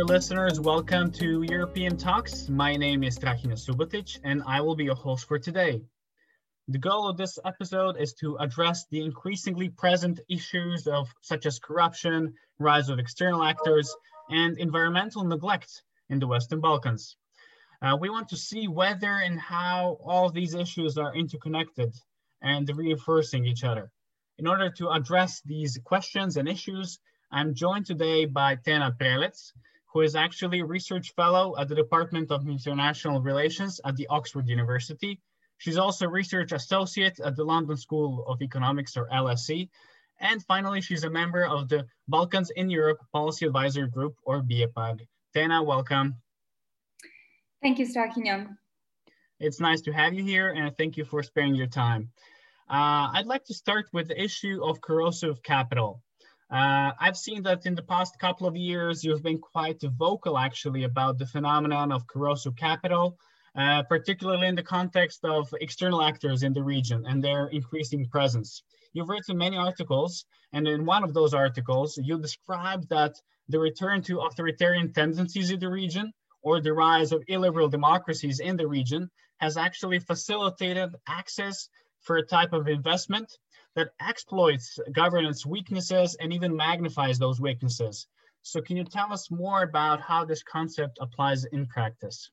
Dear listeners, welcome to European Talks. My name is Strahinja Subotic, and I will be your host for today. The goal of this episode is to address the increasingly present issues of such as corruption, rise of external actors, and environmental neglect in the Western Balkans. Uh, we want to see whether and how all these issues are interconnected and reinforcing each other. In order to address these questions and issues, I'm joined today by Tena Prelec, who is actually a research fellow at the Department of International Relations at the Oxford University. She's also a research associate at the London School of Economics or LSE. And finally, she's a member of the Balkans in Europe Policy Advisor Group or BiEPAG. Tena, welcome. Thank you, Strahinja. It's nice to have you here and thank you for sparing your time. Uh, I'd like to start with the issue of corrosive capital. Uh, I've seen that in the past couple of years, you've been quite vocal actually about the phenomenon of corrosive capital, uh, particularly in the context of external actors in the region and their increasing presence. You've written many articles, and in one of those articles, you described that the return to authoritarian tendencies in the region or the rise of illiberal democracies in the region has actually facilitated access for a type of investment that exploits governance weaknesses and even magnifies those weaknesses. So can you tell us more about how this concept applies in practice?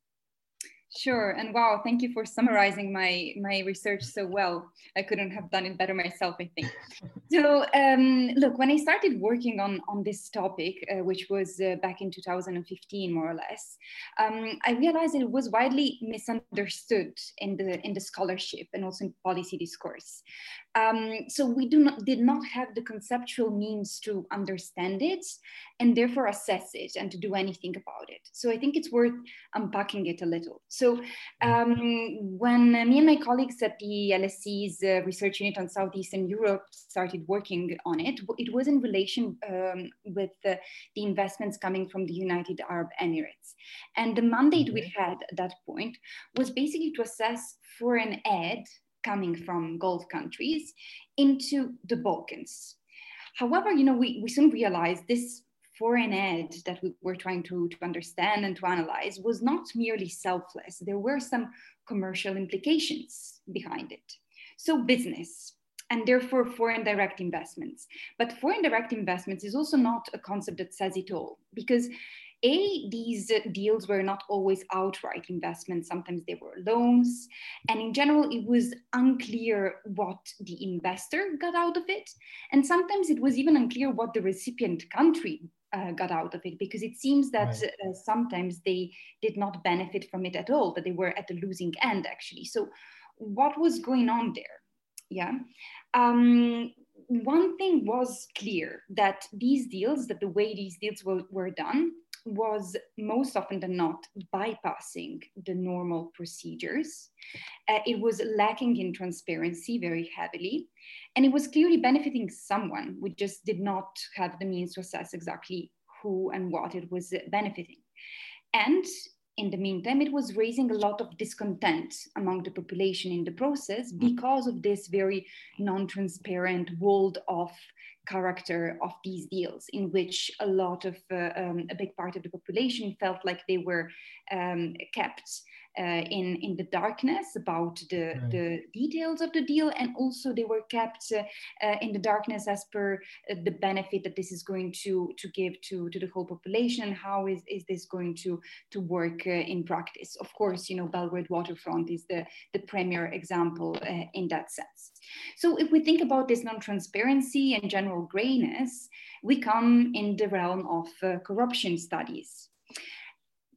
Sure, and wow, thank you for summarizing my my research so well. I couldn't have done it better myself, I think. so, um, look, when I started working on on this topic, uh, which was uh, back in 2015, more or less, um, I realized it was widely misunderstood in the in the scholarship and also in policy discourse. Um, so we do not did not have the conceptual means to understand it and therefore assess it and to do anything about it. So I think it's worth unpacking it a little. So um, when me and my colleagues at the LSE's uh, research unit on Southeastern Europe started working on it, it was in relation um, with uh, the investments coming from the United Arab Emirates. And the mandate we mm-hmm. had at that point was basically to assess foreign aid coming from Gulf countries into the Balkans. However, you know, we, we soon realized this foreign aid that we were trying to, to understand and to analyze was not merely selfless. There were some commercial implications behind it. So business, and therefore foreign direct investments. But foreign direct investments is also not a concept that says it all because a, these deals were not always outright investments, sometimes they were loans. And in general, it was unclear what the investor got out of it. And sometimes it was even unclear what the recipient country uh, got out of it because it seems that right. uh, sometimes they did not benefit from it at all, but they were at the losing end actually. So, what was going on there? Yeah. Um, one thing was clear that these deals, that the way these deals were, were done, was most often than not bypassing the normal procedures. Uh, it was lacking in transparency very heavily, and it was clearly benefiting someone. We just did not have the means to assess exactly who and what it was benefiting. And in the meantime, it was raising a lot of discontent among the population in the process mm. because of this very non transparent, walled off character of these deals, in which a lot of, uh, um, a big part of the population felt like they were um, kept uh, in in the darkness about the right. the details of the deal, and also they were kept uh, uh, in the darkness as per uh, the benefit that this is going to to give to to the whole population, and how is is this going to to work uh, in practice? Of course, you know Belgrade Waterfront is the the premier example uh, in that sense. So if we think about this non-transparency and general grayness, we come in the realm of corruption studies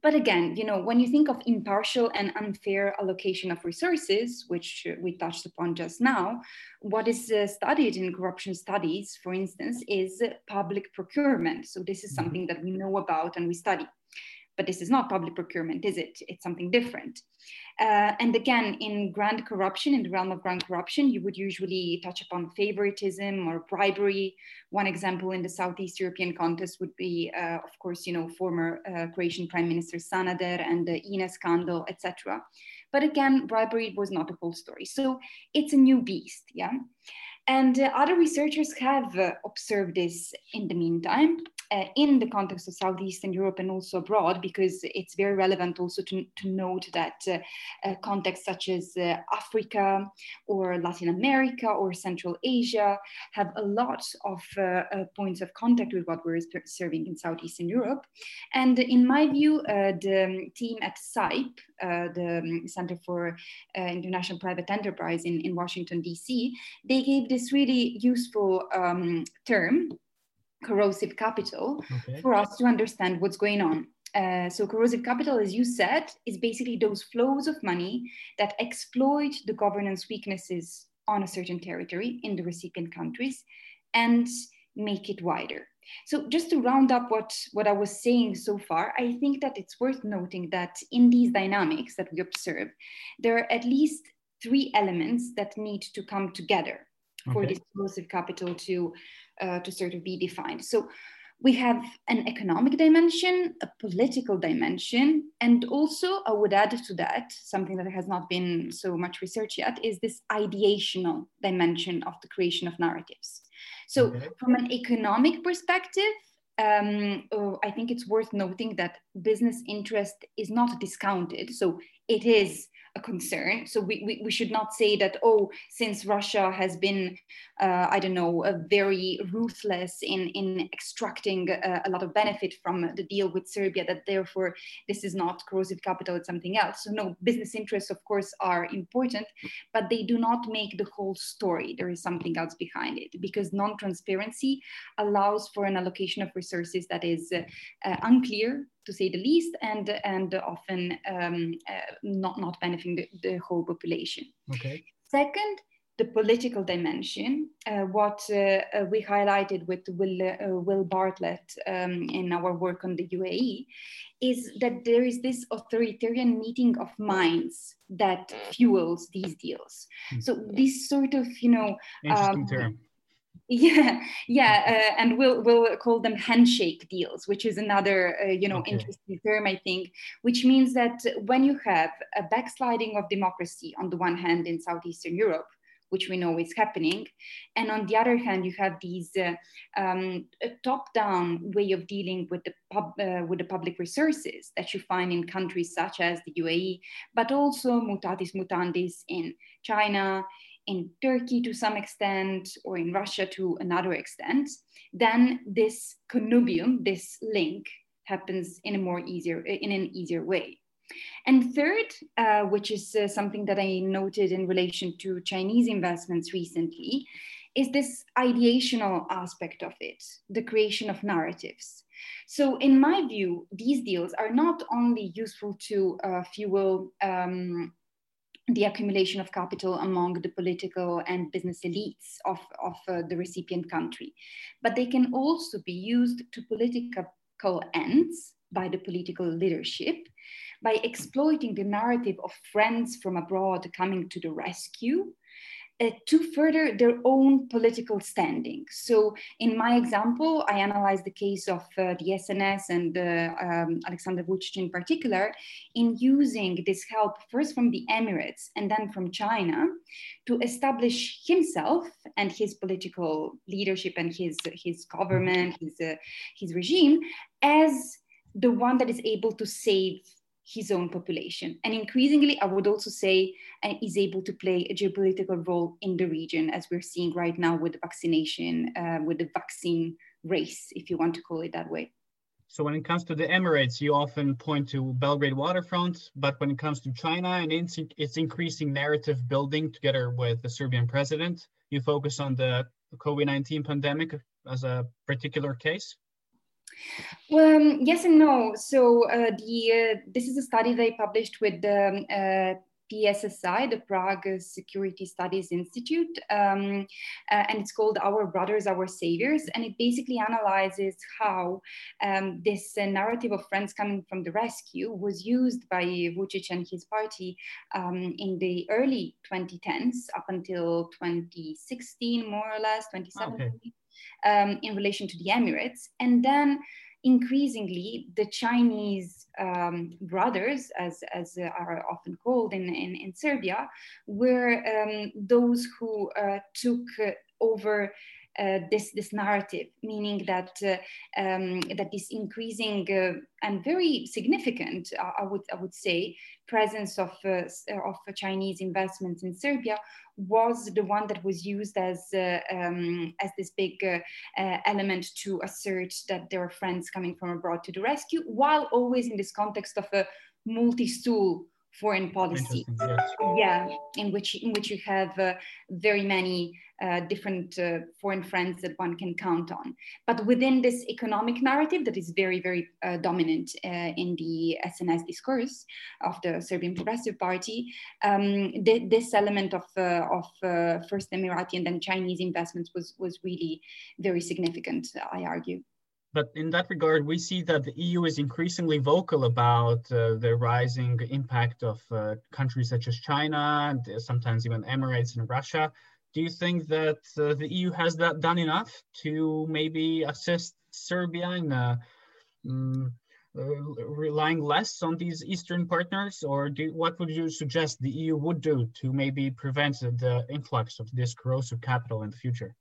but again, you know, when you think of impartial and unfair allocation of resources, which we touched upon just now, what is uh, studied in corruption studies, for instance, is public procurement. So this is mm-hmm. something that we know about and we study. But this is not public procurement, is it? It's something different. Uh, and again, in grand corruption, in the realm of grand corruption, you would usually touch upon favoritism or bribery. One example in the Southeast European context would be, uh, of course, you know, former uh, Croatian Prime Minister Sanader and the INA scandal, etc. But again, bribery was not the whole story. So it's a new beast, yeah. And uh, other researchers have uh, observed this in the meantime. Uh, in the context of Southeastern Europe and also abroad, because it's very relevant also to, to note that uh, uh, contexts such as uh, Africa or Latin America or Central Asia have a lot of uh, points of contact with what we're serving in Southeastern Europe. And in my view, the team at CIPE, the Center for International Private Enterprise in, in Washington, DC, they gave this really useful um, term corrosive capital okay. for us to understand what's going on. Uh, so corrosive capital, as you said, is basically those flows of money that exploit the governance weaknesses on a certain territory in the recipient countries and make it wider. So just to round up what, what I was saying so far, I think that it's worth noting that in these dynamics that we observe, there are at least three elements that need to come together. For this corrosive capital to uh, to sort of be defined. So we have an economic dimension, a political dimension, and also I would add to that something that has not been so much researched yet is this ideational dimension of the creation of narratives. So, okay. from an economic perspective, um, oh, I think it's worth noting that business interest is not discounted. So, it is a concern. So we, we, we, should not say that, oh, since Russia has been, uh, I don't know, very ruthless in, in extracting a, a, lot of benefit from the deal with Serbia, that therefore this is not corrosive capital, it's something else. So no, business interests, of course, are important, but they do not make the whole story. There is something else behind it because non-transparency allows for an allocation of resources that is uh, uh, unclear, to say the least, and and often um, uh, not not benefiting the, the, whole population. Okay. Second, the political dimension, uh, what uh, uh we highlighted with Will, uh, Will Bartlett um, in our work on the UAE, is that there is this authoritarian meeting of minds that fuels these deals. Mm. So this sort of, you know, interesting um, term yeah yeah uh, and we'll we'll call them handshake deals which is another uh, you know okay. interesting term i think which means that when you have a backsliding of democracy on the one hand in southeastern europe which we know is happening and on the other hand you have these uh, um, top down way of dealing with the pub, uh, with the public resources that you find in countries such as the uae but also mutatis mutandis in china in Turkey to some extent, or in Russia to another extent, then this connubium, this link, happens in a more easier, in an easier way. And third, uh, which is uh, something that I noted in relation to Chinese investments recently, is this ideational aspect of it, the creation of narratives. So, in my view, these deals are not only useful to uh, fuel um, the accumulation of capital among the political and business elites of, of uh, the recipient country. But they can also be used to political ends by the political leadership by exploiting the narrative of friends from abroad coming to the rescue to further their own political standing. So, in my example, I analyzed the case of uh, the SNS and uh, um, Alexander Vucic in particular in using this help first from the Emirates and then from China to establish himself and his political leadership and his, his government, his, uh, his regime as the one that is able to save his own population. And increasingly, I would also say, uh, is able to play a geopolitical role in the region, as we're seeing right now with the vaccination, uh, with the vaccine race, if you want to call it that way. So when it comes to the Emirates, you often point to Belgrade waterfront, but when it comes to China and its, its increasing narrative building together with the Serbian president, you focus on the COVID-19 pandemic as a particular case? Well, um, yes and no. So uh, the uh, this is a study they published with the um, PSSI, the Prague Security Studies Institute, um, uh, and it's called Our Brothers, Our Saviors. And it basically analyzes how um, this uh, narrative of friends coming from the rescue was used by Vucic and his party um, in the early 2010s up until 2016, more or less, 2017. Okay um, in relation to the Emirates. And then increasingly, the Chinese um, brothers, as, as uh, are often called in, in, in Serbia, were um, those who uh, took over this this narrative, meaning that uh, um, that this increasing uh, and very significant, I would I would say, presence of uh, of Chinese investments in Serbia was the one that was used as uh, um, as this big element to assert that there are friends coming from abroad to the rescue, while always in this context of a multi-stool foreign policy. Yes. Yeah, in which in which you have uh, very many uh, different uh, foreign friends that one can count on. But within this economic narrative that is very very uh, dominant uh, in the SNS discourse of the Serbian Progressive Party, um, th this element of uh, of first Emirati and then Chinese investments was was really very significant. I argue. But in that regard, we see that the EU is increasingly vocal about uh, the rising impact of uh, countries such as China and sometimes even Emirates and Russia. Do you think that uh, the EU has that done enough to maybe assist Serbia in um, relying less on these Eastern partners, or do, what would you suggest the EU would do to maybe prevent the influx of this corrosive capital in the future?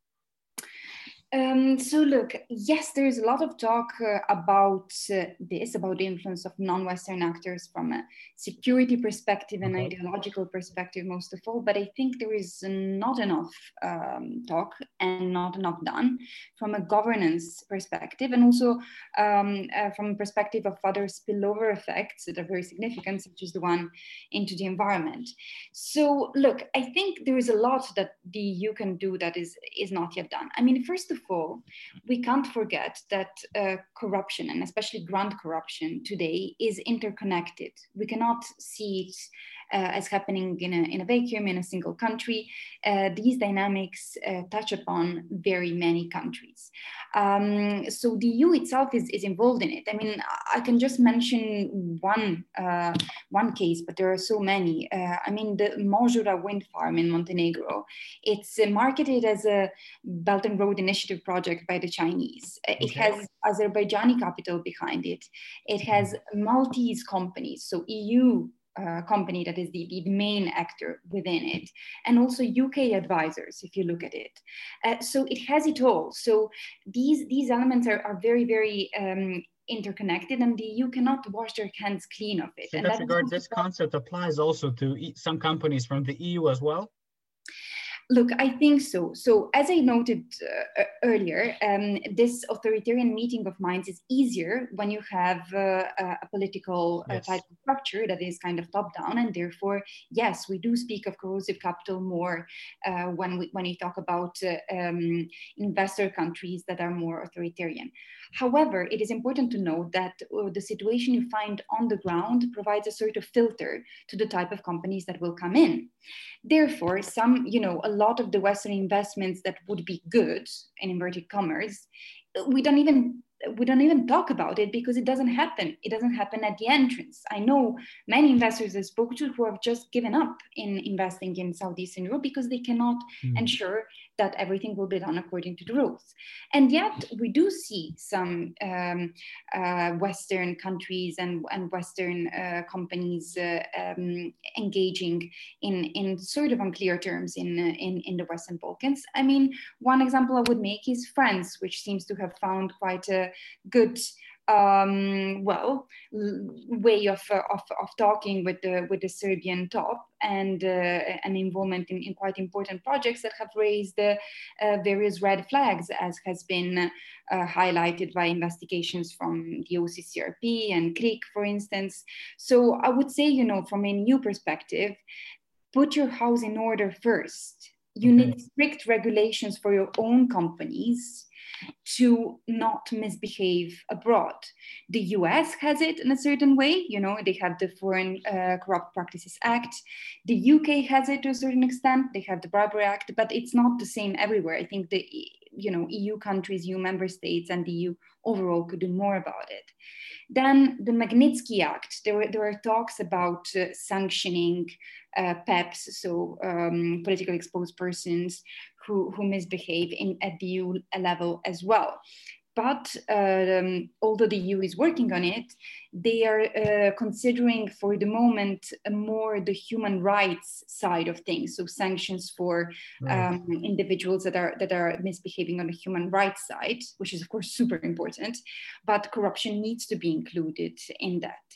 Um, so look, yes, there is a lot of talk uh, about uh, this, about the influence of non-Western actors from a security perspective and okay. ideological perspective, most of all. But I think there is not enough um, talk and not enough done from a governance perspective, and also um, uh, from a perspective of other spillover effects that are very significant, such as the one into the environment. So look, I think there is a lot that the EU can do that is is not yet done. I mean, first of of we can't forget that uh, corruption, and especially grand corruption today, is interconnected. We cannot see it as happening in a, in a vacuum in a single country. Uh, these dynamics uh, touch upon very many countries. Um, so the EU itself is, is involved in it. I mean, I can just mention one, uh, one case, but there are so many. Uh, I mean, the Možura wind farm in Montenegro, it's marketed as a Belt and Road Initiative project by the Chinese. Okay. It has Azerbaijani capital behind it. It has Maltese companies, so EU uh, company that is the, the main actor within it, and also UK advisors, if you look at it. Uh, so it has it all. So these, these elements are, are very, very um, interconnected and the EU cannot wash their hands clean of it. So in that regard, this concept applies also to some companies from the EU as well? Look, I think so. So, as I noted uh, earlier, um, this authoritarian meeting of minds is easier when you have uh, a political uh, yes. type of structure that is kind of top down, and therefore, yes, we do speak of corrosive capital more uh, when we when we talk about uh, um, investor countries that are more authoritarian. However, it is important to note that uh, the situation you find on the ground provides a sort of filter to the type of companies that will come in. Therefore, some, you know, a lot of the Western investments that would be good in inverted commerce, we don't even we don't even talk about it because it doesn't happen. It doesn't happen at the entrance. I know many investors I spoke to who have just given up in investing in Southeastern Europe because they cannot mm. ensure that everything will be done according to the rules. And yet we do see some um, uh, Western countries and, and Western uh, companies uh, um, engaging in, in sort of unclear terms in, uh, in, in the Western Balkans. I mean, one example I would make is France, which seems to have found quite a good um, well way of, uh, of, of talking with the with the Serbian top and uh, an involvement in, in, quite important projects that have raised uh, various red flags, as has been uh, highlighted by investigations from the OCCRP and KRIK, for instance. So I would say, you know, from a new perspective, put your house in order first. You okay. need strict regulations for your own companies to not misbehave abroad. The US has it in a certain way, you know, they have the Foreign uh, Corrupt Practices Act. The UK has it to a certain extent, they have the Bribery Act, but it's not the same everywhere. I think the you know EU countries, EU member states, and the EU overall could do more about it. Then the Magnitsky Act, there were, there were talks about uh, sanctioning uh, PEPs, so um, politically exposed persons who, who misbehave in, at the EU level as well. But um, although the EU is working on it, they are uh, considering for the moment more the human rights side of things. So sanctions for um, individuals that are that are misbehaving on the human rights side, which is of course super important. But corruption needs to be included in that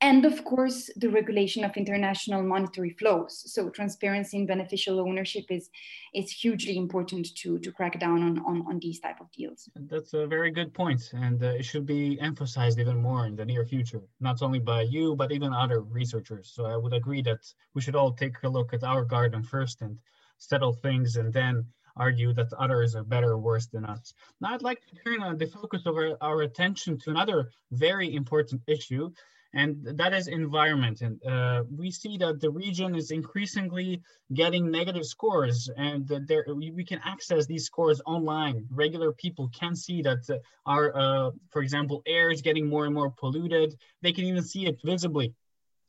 and of course the regulation of international monetary flows. So transparency and beneficial ownership is is hugely important to to crack down on on, on these type of deals. That's a very good point and uh, it should be emphasized even more in the near future not only by you but even other researchers. So i would agree that we should all take a look at our garden first and settle things and then argue that others are better or worse than us. Now, I'd like to turn uh, the focus of our, our attention to another very important issue, and that is environment. And uh, we see that the region is increasingly getting negative scores, and there we can access these scores online. Regular people can see that uh, our, uh, for example, air is getting more and more polluted. They can even see it visibly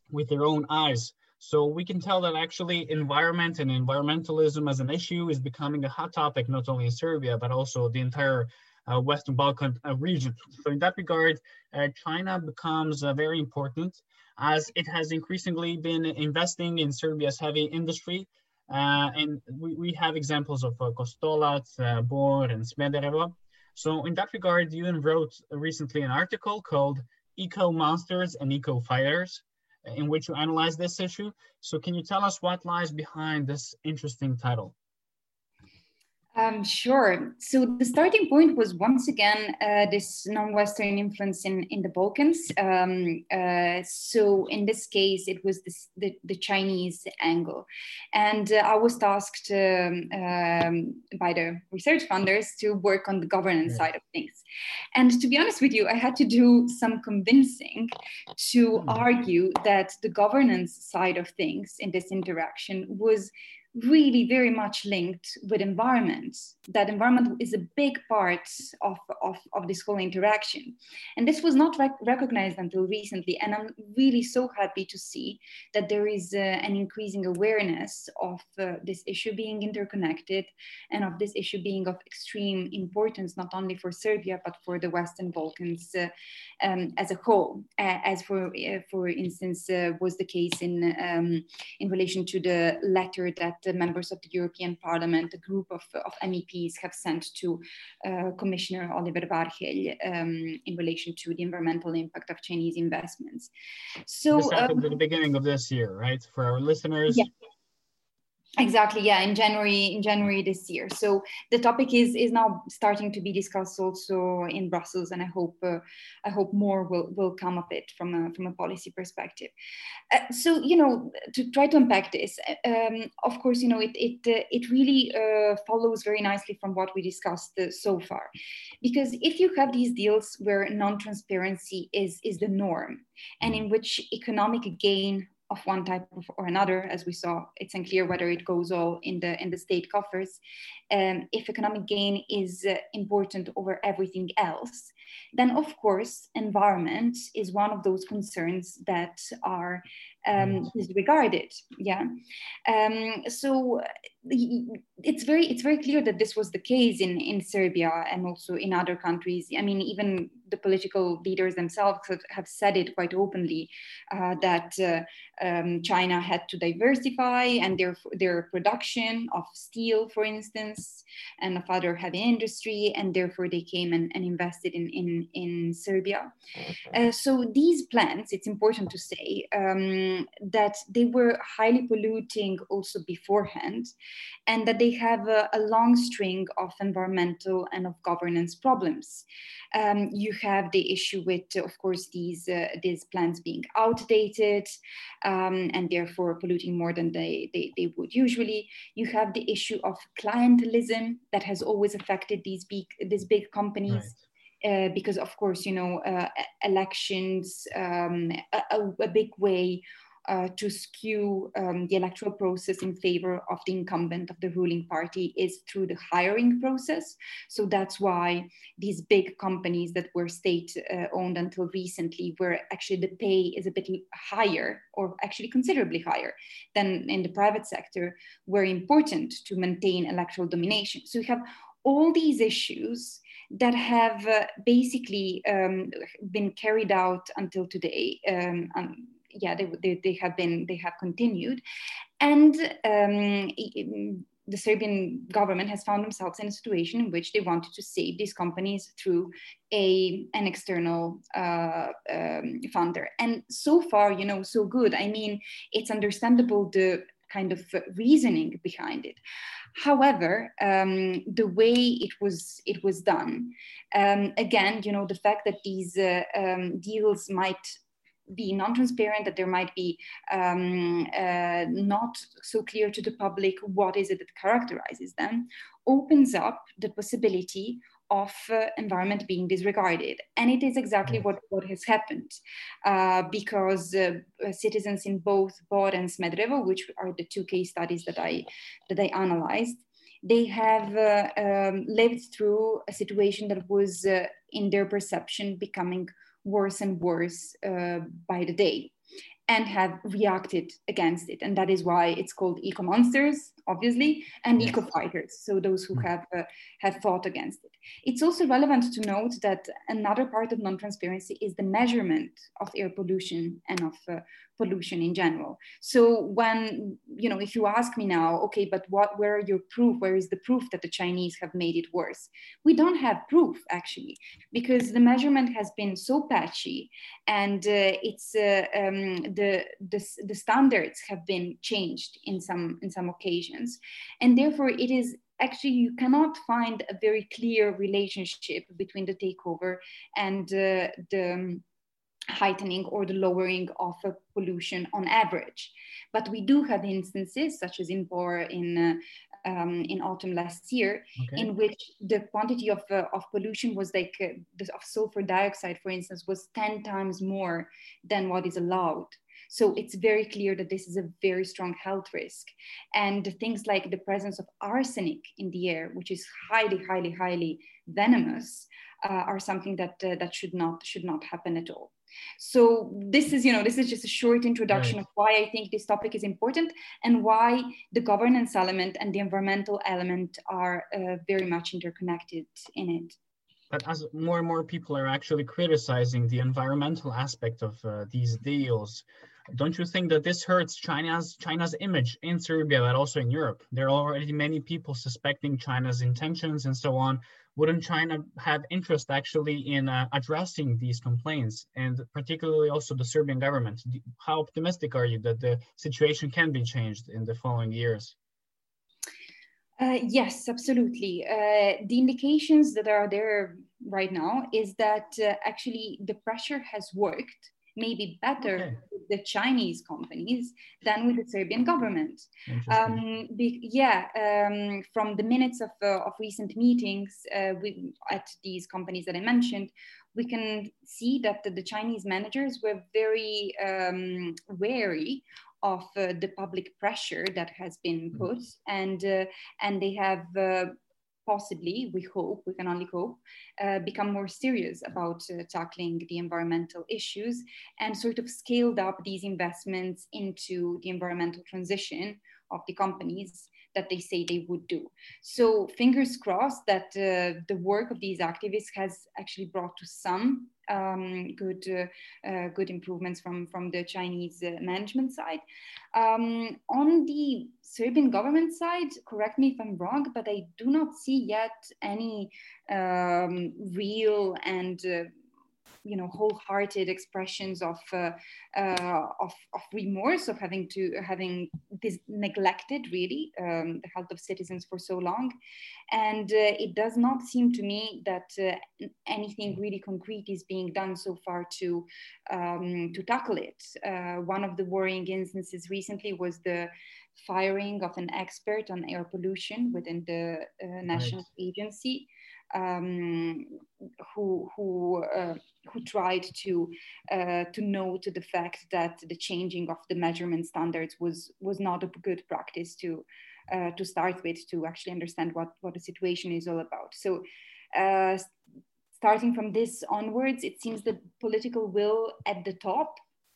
with their own eyes. So we can tell that actually environment and environmentalism as an issue is becoming a hot topic, not only in Serbia, but also the entire Uh, Western Balkan uh, region. So in that regard, uh, China becomes uh, very important as it has increasingly been investing in Serbia's heavy industry. Uh, and we, we have examples of Kostolac, Bor, and Smederevo. So in that regard, you wrote recently an article called Eco Monsters and Eco Fighters, in which you analyze this issue. So can you tell us what lies behind this interesting title? Um, sure. So the starting point was once again uh, this non-Western influence in, in the Balkans. Um, uh, so in this case, it was this, the, the Chinese angle. And uh, I was tasked um, um by the research funders to work on the governance yeah. side of things. And to be honest with you, I had to do some convincing to mm. argue that the governance side of things in this interaction was really very much linked with environment. That environment is a big part of, of, of this whole interaction. And this was not rec recognized until recently. And I'm really so happy to see that there is uh, an increasing awareness of uh, this issue being interconnected and of this issue being of extreme importance, not only for Serbia, but for the Western Balkans uh, um, as a whole, as for, uh, for instance, uh, was the case in, um, in relation to the letter that the members of the European Parliament, a group of, of MEPs have sent to uh, Commissioner Oliver Varhelyi um, in relation to the environmental impact of Chinese investments. So this happened um, at the beginning of this year, right? For our listeners, yeah exactly yeah in january in january this year. So the topic is is now starting to be discussed also in brussels and i hope uh, i hope more will will come of it from a from a policy perspective. Uh, so you know to try to unpack this um, of course you know it it uh, it really uh, follows very nicely from what we discussed uh, so far. Because if you have these deals where non-transparency is is the norm and in which economic gain of one type or another, as we saw, it's unclear whether it goes all in the in the state coffers. Um, if economic gain is uh, important over everything else, then of course environment is one of those concerns that are um, disregarded. Yeah, um, so it's very it's very clear that this was the case in in Serbia and also in other countries. I mean, even the political leaders themselves have, have said it quite openly uh, that uh, um, China had to diversify and their their production of steel, for instance, and of other heavy industry, and therefore they came and, and invested in in in Serbia. Uh, so these plants, it's important to say um, that they were highly polluting also beforehand and that they have a, a long string of environmental and of governance problems. Um, you have the issue with, of course, these uh, these plants being outdated um, and therefore polluting more than they, they, they would usually. You have the issue of clientelism that has always affected these big these big companies. Right. Uh, because of course you know uh, elections um, a, a, big way uh, to skew um, the electoral process in favor of the incumbent of the ruling party is through the hiring process. So that's why these big companies that were state uh, owned until recently, where actually the pay is a bit higher or actually considerably higher than in the private sector, were important to maintain electoral domination. So you have all these issues that have uh, basically um, been carried out until today. Um, um, yeah, they, they, they, have been, they have continued. And um, the Serbian government has found themselves in a situation in which they wanted to save these companies through a an external uh, um, funder. And so far, you know, so good. I mean, it's understandable the kind of reasoning behind it. However, um, the way it was it was done, um, again, you know, the fact that these uh, um, deals might be non-transparent, that there might be um, uh, not so clear to the public what is it that characterizes them, opens up the possibility of uh, environment being disregarded. And it is exactly what, what has happened uh, because uh, citizens in both Bor and Smederevo, which are the two case studies that I, that I analyzed, they have uh, um, lived through a situation that was, uh, in their perception, becoming worse and worse uh, by the day and have reacted against it. And that is why it's called eco monsters, obviously, and eco fighters. So those who hmm. have, uh, have fought against it. It's also relevant to note that another part of non-transparency is the measurement of air pollution and of uh, pollution in general. So when, you know, if you ask me now, okay, but what, where are your proof? Where is the proof that the Chinese have made it worse? We don't have proof actually, because the measurement has been so patchy and uh, it's, uh, um, the, the, the standards have been changed in some, in some occasions. And therefore it is actually you cannot find a very clear relationship between the takeover and uh, the um, heightening or the lowering of uh, pollution on average. But we do have instances, such as in Bor in, uh, um, in autumn last year, okay. in which the quantity of, uh, of pollution was like, uh, of sulfur dioxide, for instance, was 10 times more than what is allowed. So it's very clear that this is a very strong health risk. And things like the presence of arsenic in the air, which is highly, highly, highly venomous, uh, are something that, uh, that should, not, should not happen at all. So this is, you know, this is just a short introduction right. of why I think this topic is important and why the governance element and the environmental element are uh, very much interconnected in it. But as more and more people are actually criticizing the environmental aspect of uh, these deals, don't you think that this hurts China's China's image in Serbia, but also in Europe? There are already many people suspecting China's intentions and so on wouldn't China have interest actually in uh, addressing these complaints and particularly also the Serbian government? How optimistic are you that the situation can be changed in the following years? Uh, yes, absolutely. Uh, the indications that are there right now is that uh, actually the pressure has worked maybe better okay. with the Chinese companies than with the Serbian government. Um, be, yeah, um, from the minutes of, uh, of recent meetings uh, at these companies that I mentioned, we can see that the, the Chinese managers were very um, wary of uh, the public pressure that has been mm. put, and uh, and they have uh, possibly, we hope, we can only hope, uh, become more serious about uh, tackling the environmental issues and sort of scaled up these investments into the environmental transition of the companies that they say they would do. So fingers crossed that uh, the work of these activists has actually brought to some um, good uh, uh, good improvements from from the Chinese uh, management side. Um, on the Serbian government side, correct me if I'm wrong, but I do not see yet any um, real and you know wholehearted expressions of, uh, uh, of of remorse of having to having this neglected really um, the health of citizens for so long. And uh, it does not seem to me that uh, anything really concrete is being done so far to um, to tackle it. Uh, one of the worrying instances recently was the firing of an expert on air pollution within the uh, national right. agency um, who who uh, who tried to uh, to note the fact that the changing of the measurement standards was was not a good practice to uh, to start with to actually understand what what the situation is all about. So. Uh, starting from this onwards, it seems that political will at the top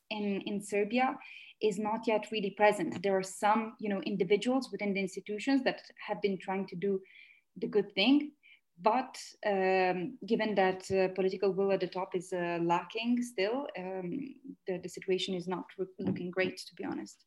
in, in Serbia is not yet really present. There are some, you know, individuals within the institutions that have been trying to do the good thing, but um, given that uh, political will at the top is uh, lacking still, um, the, the situation is not looking great, to be honest.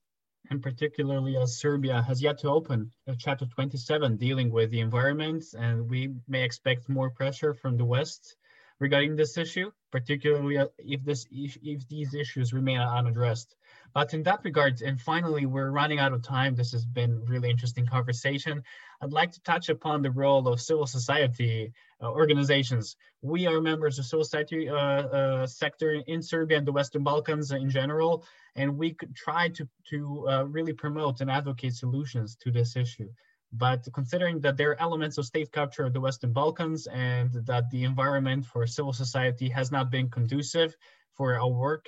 And particularly as Serbia has yet to open chapter 27 dealing with the environment, and we may expect more pressure from the West regarding this issue, particularly uh, if this if these issues remain unaddressed. But in that regard, and finally, we're running out of time. This has been really interesting conversation. I'd like to touch upon the role of civil society uh, organizations. We are members of civil society uh, uh, sector in Serbia and the Western Balkans in general, and we could try to, to uh, really promote and advocate solutions to this issue. But considering that there are elements of state capture of the Western Balkans and that the environment for civil society has not been conducive for our work,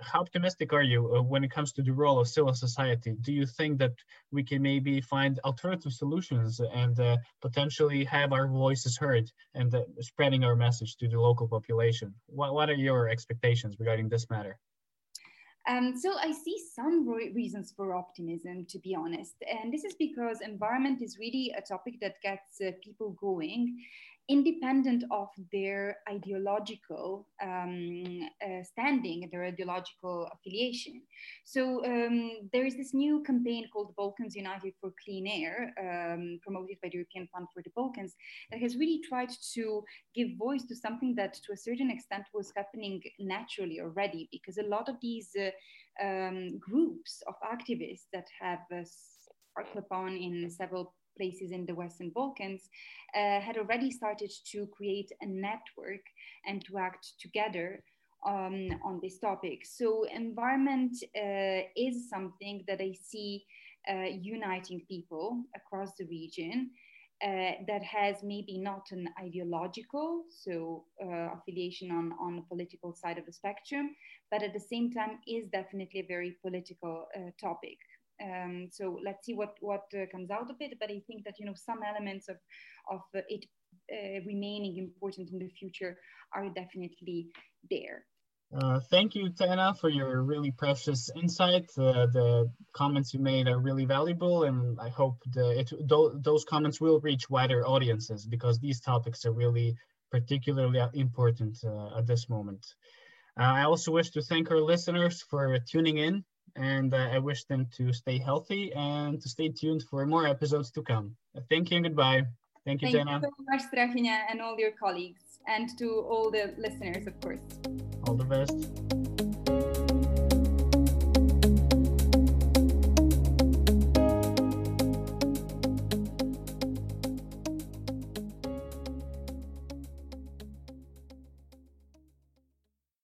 how optimistic are you uh, when it comes to the role of civil society? Do you think that we can maybe find alternative solutions and uh, potentially have our voices heard and uh, spreading our message to the local population? What, what are your expectations regarding this matter? Um, so I see some reasons for optimism, to be honest. And this is because environment is really a topic that gets uh, people going independent of their ideological um, uh, standing, their ideological affiliation. So um, there is this new campaign called Balkans United for Clean Air, um, promoted by the European Fund for the Balkans, that has really tried to give voice to something that to a certain extent was happening naturally already, because a lot of these uh, um, groups of activists that have uh, sparkled upon in several places in the Western Balkans uh, had already started to create a network and to act together um, on this topic. So, environment uh, is something that I see uh, uniting people across the region. Uh, that has maybe not an ideological, so uh, affiliation on, on the political side of the spectrum, but at the same time is definitely a very political uh, topic. Um, so let's see what what uh, comes out of it. But I think that you know some elements of of uh, it uh, remaining important in the future are definitely there. Uh, thank you, Tena, for your really precious insight. Uh, the comments you made are really valuable, and I hope the, it, th those comments will reach wider audiences because these topics are really particularly important uh, at this moment. I also wish to thank our listeners for tuning in and uh, I wish them to stay healthy and to stay tuned for more episodes to come. Thank you and goodbye. Thank you, Thank you so much, Strahinja, and all your colleagues, and to all the listeners, of course. All the best.